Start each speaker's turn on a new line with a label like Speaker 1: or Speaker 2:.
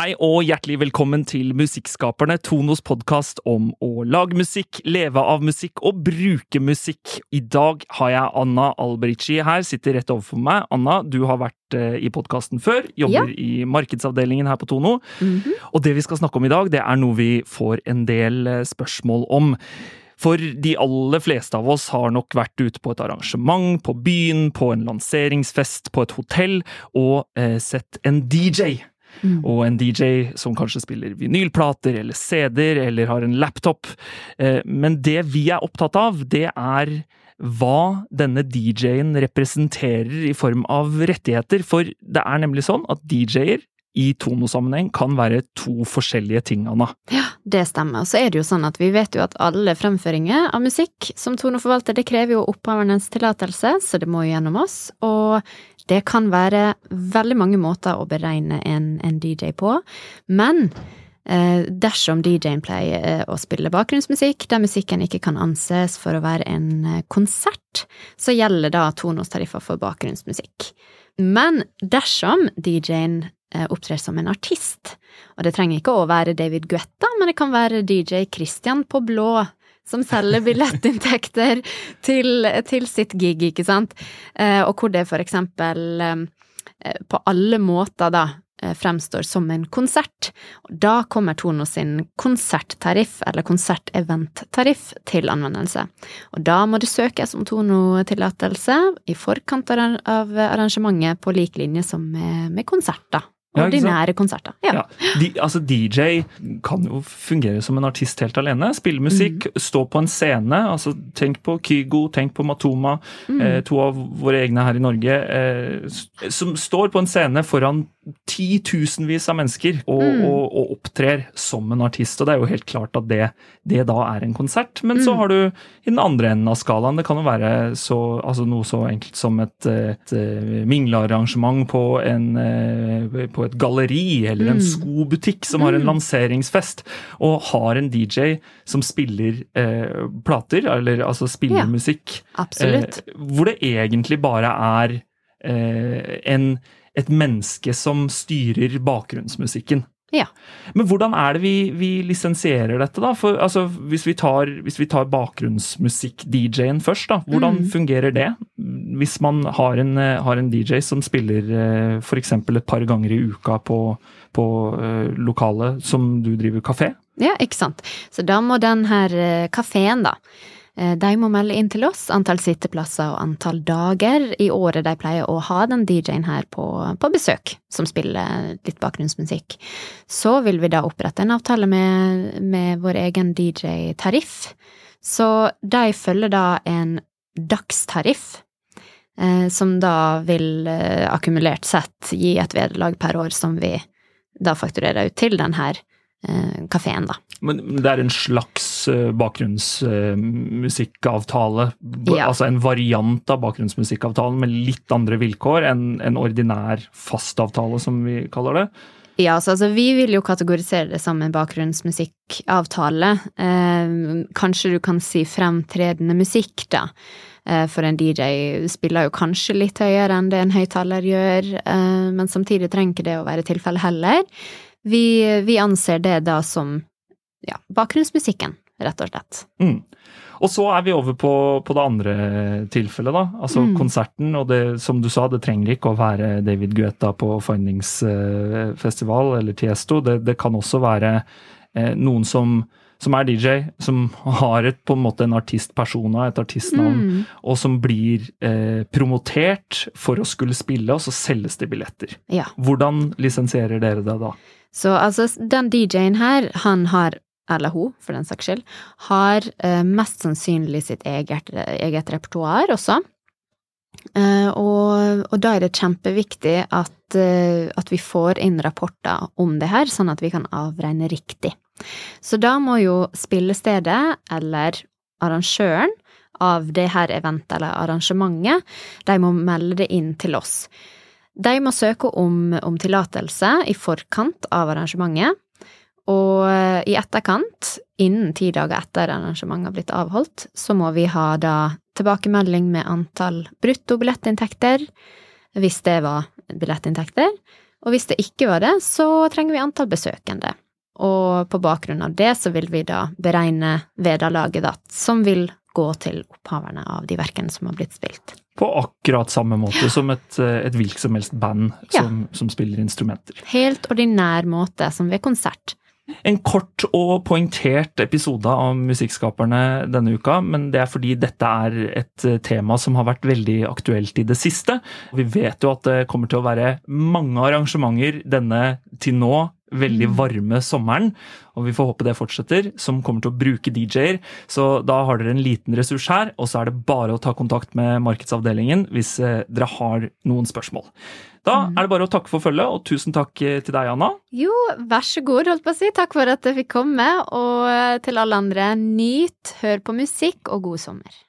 Speaker 1: Hei og hjertelig velkommen til Musikkskaperne, Tonos podkast om å lage musikk, leve av musikk og bruke musikk. I dag har jeg Anna Alberici her, sitter rett overfor meg. Anna, du har vært eh, i podkasten før, jobber
Speaker 2: Ja.
Speaker 1: i markedsavdelingen her på Tono.
Speaker 2: Mhm.
Speaker 1: Og det vi skal snakke om i dag, det er noe vi får en del eh, spørsmål om. For de aller fleste av oss har nok vært ute på et arrangement, på byen, på en lanseringsfest, på et hotell, og eh, sett en DJ.
Speaker 2: Mm.
Speaker 1: Og en DJ som kanskje spiller vinylplater eller CD-er eller har en laptop. Eh, Men det vi er opptatt av, det er hva denne DJ-en representerer i form av rettigheter. For det er nemlig sånn at DJ-er i tonosammenheng kan være to forskjellige ting, Anna.
Speaker 2: Ja, det stemmer. Og så er det jo sånn at vi vet jo at alle fremføringer av musikk som toneforvalter, det krever jo opphavernes tillatelse, så det må jo gjennom oss. Og det kan være veldig mange måter å beregne en, en DJ på, men eh, dersom DJ-en pleier eh, å spille bakgrunnsmusikk der musikken ikke kan anses for å være en eh, konsert, så gjelder da tonostariffer for bakgrunnsmusikk. Men dersom DJ-en opptrer som en artist, og det trenger ikke å være David Guetta, men det kan være DJ Christian på blå, som selger billettinntekter til, til sitt gig, ikke sant, eh, og hvor det for eksempel eh, på alle måter da eh, fremstår som en konsert. Og Da kommer Tono sin konserttariff, eller konserteventtariff, til anvendelse. Og da må det søkes om Tono-tillatelse i forkant av arrangementet på lik linje som med, med konserter.
Speaker 1: Ja.
Speaker 2: Ordinære konserter. Ja.
Speaker 1: Ja, de, altså DJ kan jo fungere som en artist helt alene. Spille musikk,
Speaker 2: Mm.
Speaker 1: stå på en scene. altså Tenk på Kygo, tenk på Matoma,
Speaker 2: Mm.
Speaker 1: eh, to av våre egne her i Norge, eh, som står på en scene foran titusenvis av mennesker og,
Speaker 2: Mm.
Speaker 1: og, og opptrer som en artist. Og det er jo helt klart at det, det da er en konsert. Men så
Speaker 2: Mm.
Speaker 1: har du i den andre enden av skalaen, det kan jo være så, altså noe så enkelt som et, et, et minglearrangement på, en, eh, på et galleri eller en
Speaker 2: Mm.
Speaker 1: skobutikk som har en
Speaker 2: Mm.
Speaker 1: lanseringsfest, og har en DJ som spiller eh, plater, eller altså spiller
Speaker 2: Ja,
Speaker 1: musikk, eh, hvor det egentlig bare er eh, en, et menneske som styrer bakgrunnsmusikken.
Speaker 2: Ja.
Speaker 1: Men hvordan er det vi, vi lisensierer dette, da? For, altså, hvis vi tar, hvis vi tar bakgrunnsmusikk-DJ-en først, da. Hvordan
Speaker 2: Mm.
Speaker 1: fungerer det? Hvis man har en, eh, har en DJ som spiller eh, f.eks. et par ganger i uka på, på eh, lokalet som du driver kafé?
Speaker 2: Ja, ikke sant. Så da må den her kafeen, da, de må melde inn til oss antall sitteplasser og antall dager i året de pleier å ha den DJ-en her på, på besøk, som spiller litt bakgrunnsmusikk. Så vil vi da opprette en avtale med, med vår egen DJ-tariff. Så de følger da en dagstariff. Eh, som da vil eh, akkumulert sett gi et vederlag per år som vi da fakturerer ut til denne eh, kafeen, da.
Speaker 1: Men det er en slags bakgrunnsmusikkavtale?
Speaker 2: Ja.
Speaker 1: Altså en variant av bakgrunnsmusikkavtalen med litt andre vilkår enn en ordinær fastavtale, som vi kaller det?
Speaker 2: Ja, så altså, vi vil jo kategorisere det som en bakgrunnsmusikkavtale. Eh, kanskje du kan si fremtredende musikk, da. Eh, for en DJ spiller jo kanskje litt høyere enn det en høyttaler gjør, eh, men samtidig trenger ikke det å være tilfellet heller. Vi, vi anser det da som ja, bakgrunnsmusikken, rett og slett.
Speaker 1: Mm. Og så er vi over på, på det andre tilfellet, da. Altså
Speaker 2: Mm.
Speaker 1: konserten. Og det, som du sa, det trenger ikke å være David Guetta på Findings eh, eller Tiesto. Det, det kan også være eh, noen som, som er DJ, som har et, på en måte en artistpersona, et artistnavn,
Speaker 2: Mm.
Speaker 1: og som blir eh, promotert for å skulle spille, og så selges det billetter.
Speaker 2: Ja.
Speaker 1: Hvordan lisensierer dere det da?
Speaker 2: Så altså, den DJ-en her, han har, eller hun, for den saks skyld, har eh, mest sannsynlig sitt eget, eget repertoar også. Eh, og, og da er det kjempeviktig at, eh, at vi får inn rapporter om det her, sånn at vi kan avregne riktig. Så da må jo spillestedet, eller arrangøren av det her eventet eller arrangementet, de må melde det inn til oss. De må søke om, om tillatelse i forkant av arrangementet, og eh, i etterkant, innen ti dager etter arrangementet har blitt avholdt, så må vi ha da tilbakemelding med antall brutto billettinntekter, hvis det var billettinntekter, Og hvis det ikke var det, så trenger vi antall besøkende. Og på bakgrunn av det så vil vi da beregne vederlaget da, som vil gå til opphaverne av de verkene som har blitt spilt.
Speaker 1: På akkurat samme måte som et, et hvilket som helst band
Speaker 2: Ja.
Speaker 1: som, som spiller instrumenter.
Speaker 2: Helt ordinær måte, som ved konsert.
Speaker 1: En kort og poengtert episode av Musikkskaperne denne uka, men det er fordi dette er et eh, tema som har vært veldig aktuelt i det siste. Vi vet jo at det kommer til å være mange arrangementer denne til nå veldig varme sommeren, og vi får håpe det fortsetter, som kommer til å bruke DJ-er. Så da har dere en liten ressurs her, og så er det bare å ta kontakt med markedsavdelingen hvis eh, dere har noen spørsmål. Da er det bare å takke for følget, og tusen takk eh, til deg, Anna.
Speaker 2: Jo, vær så god, holdt på å si. Takk for at jeg fikk komme, og til alle andre, nyt, hør på musikk, og god sommer.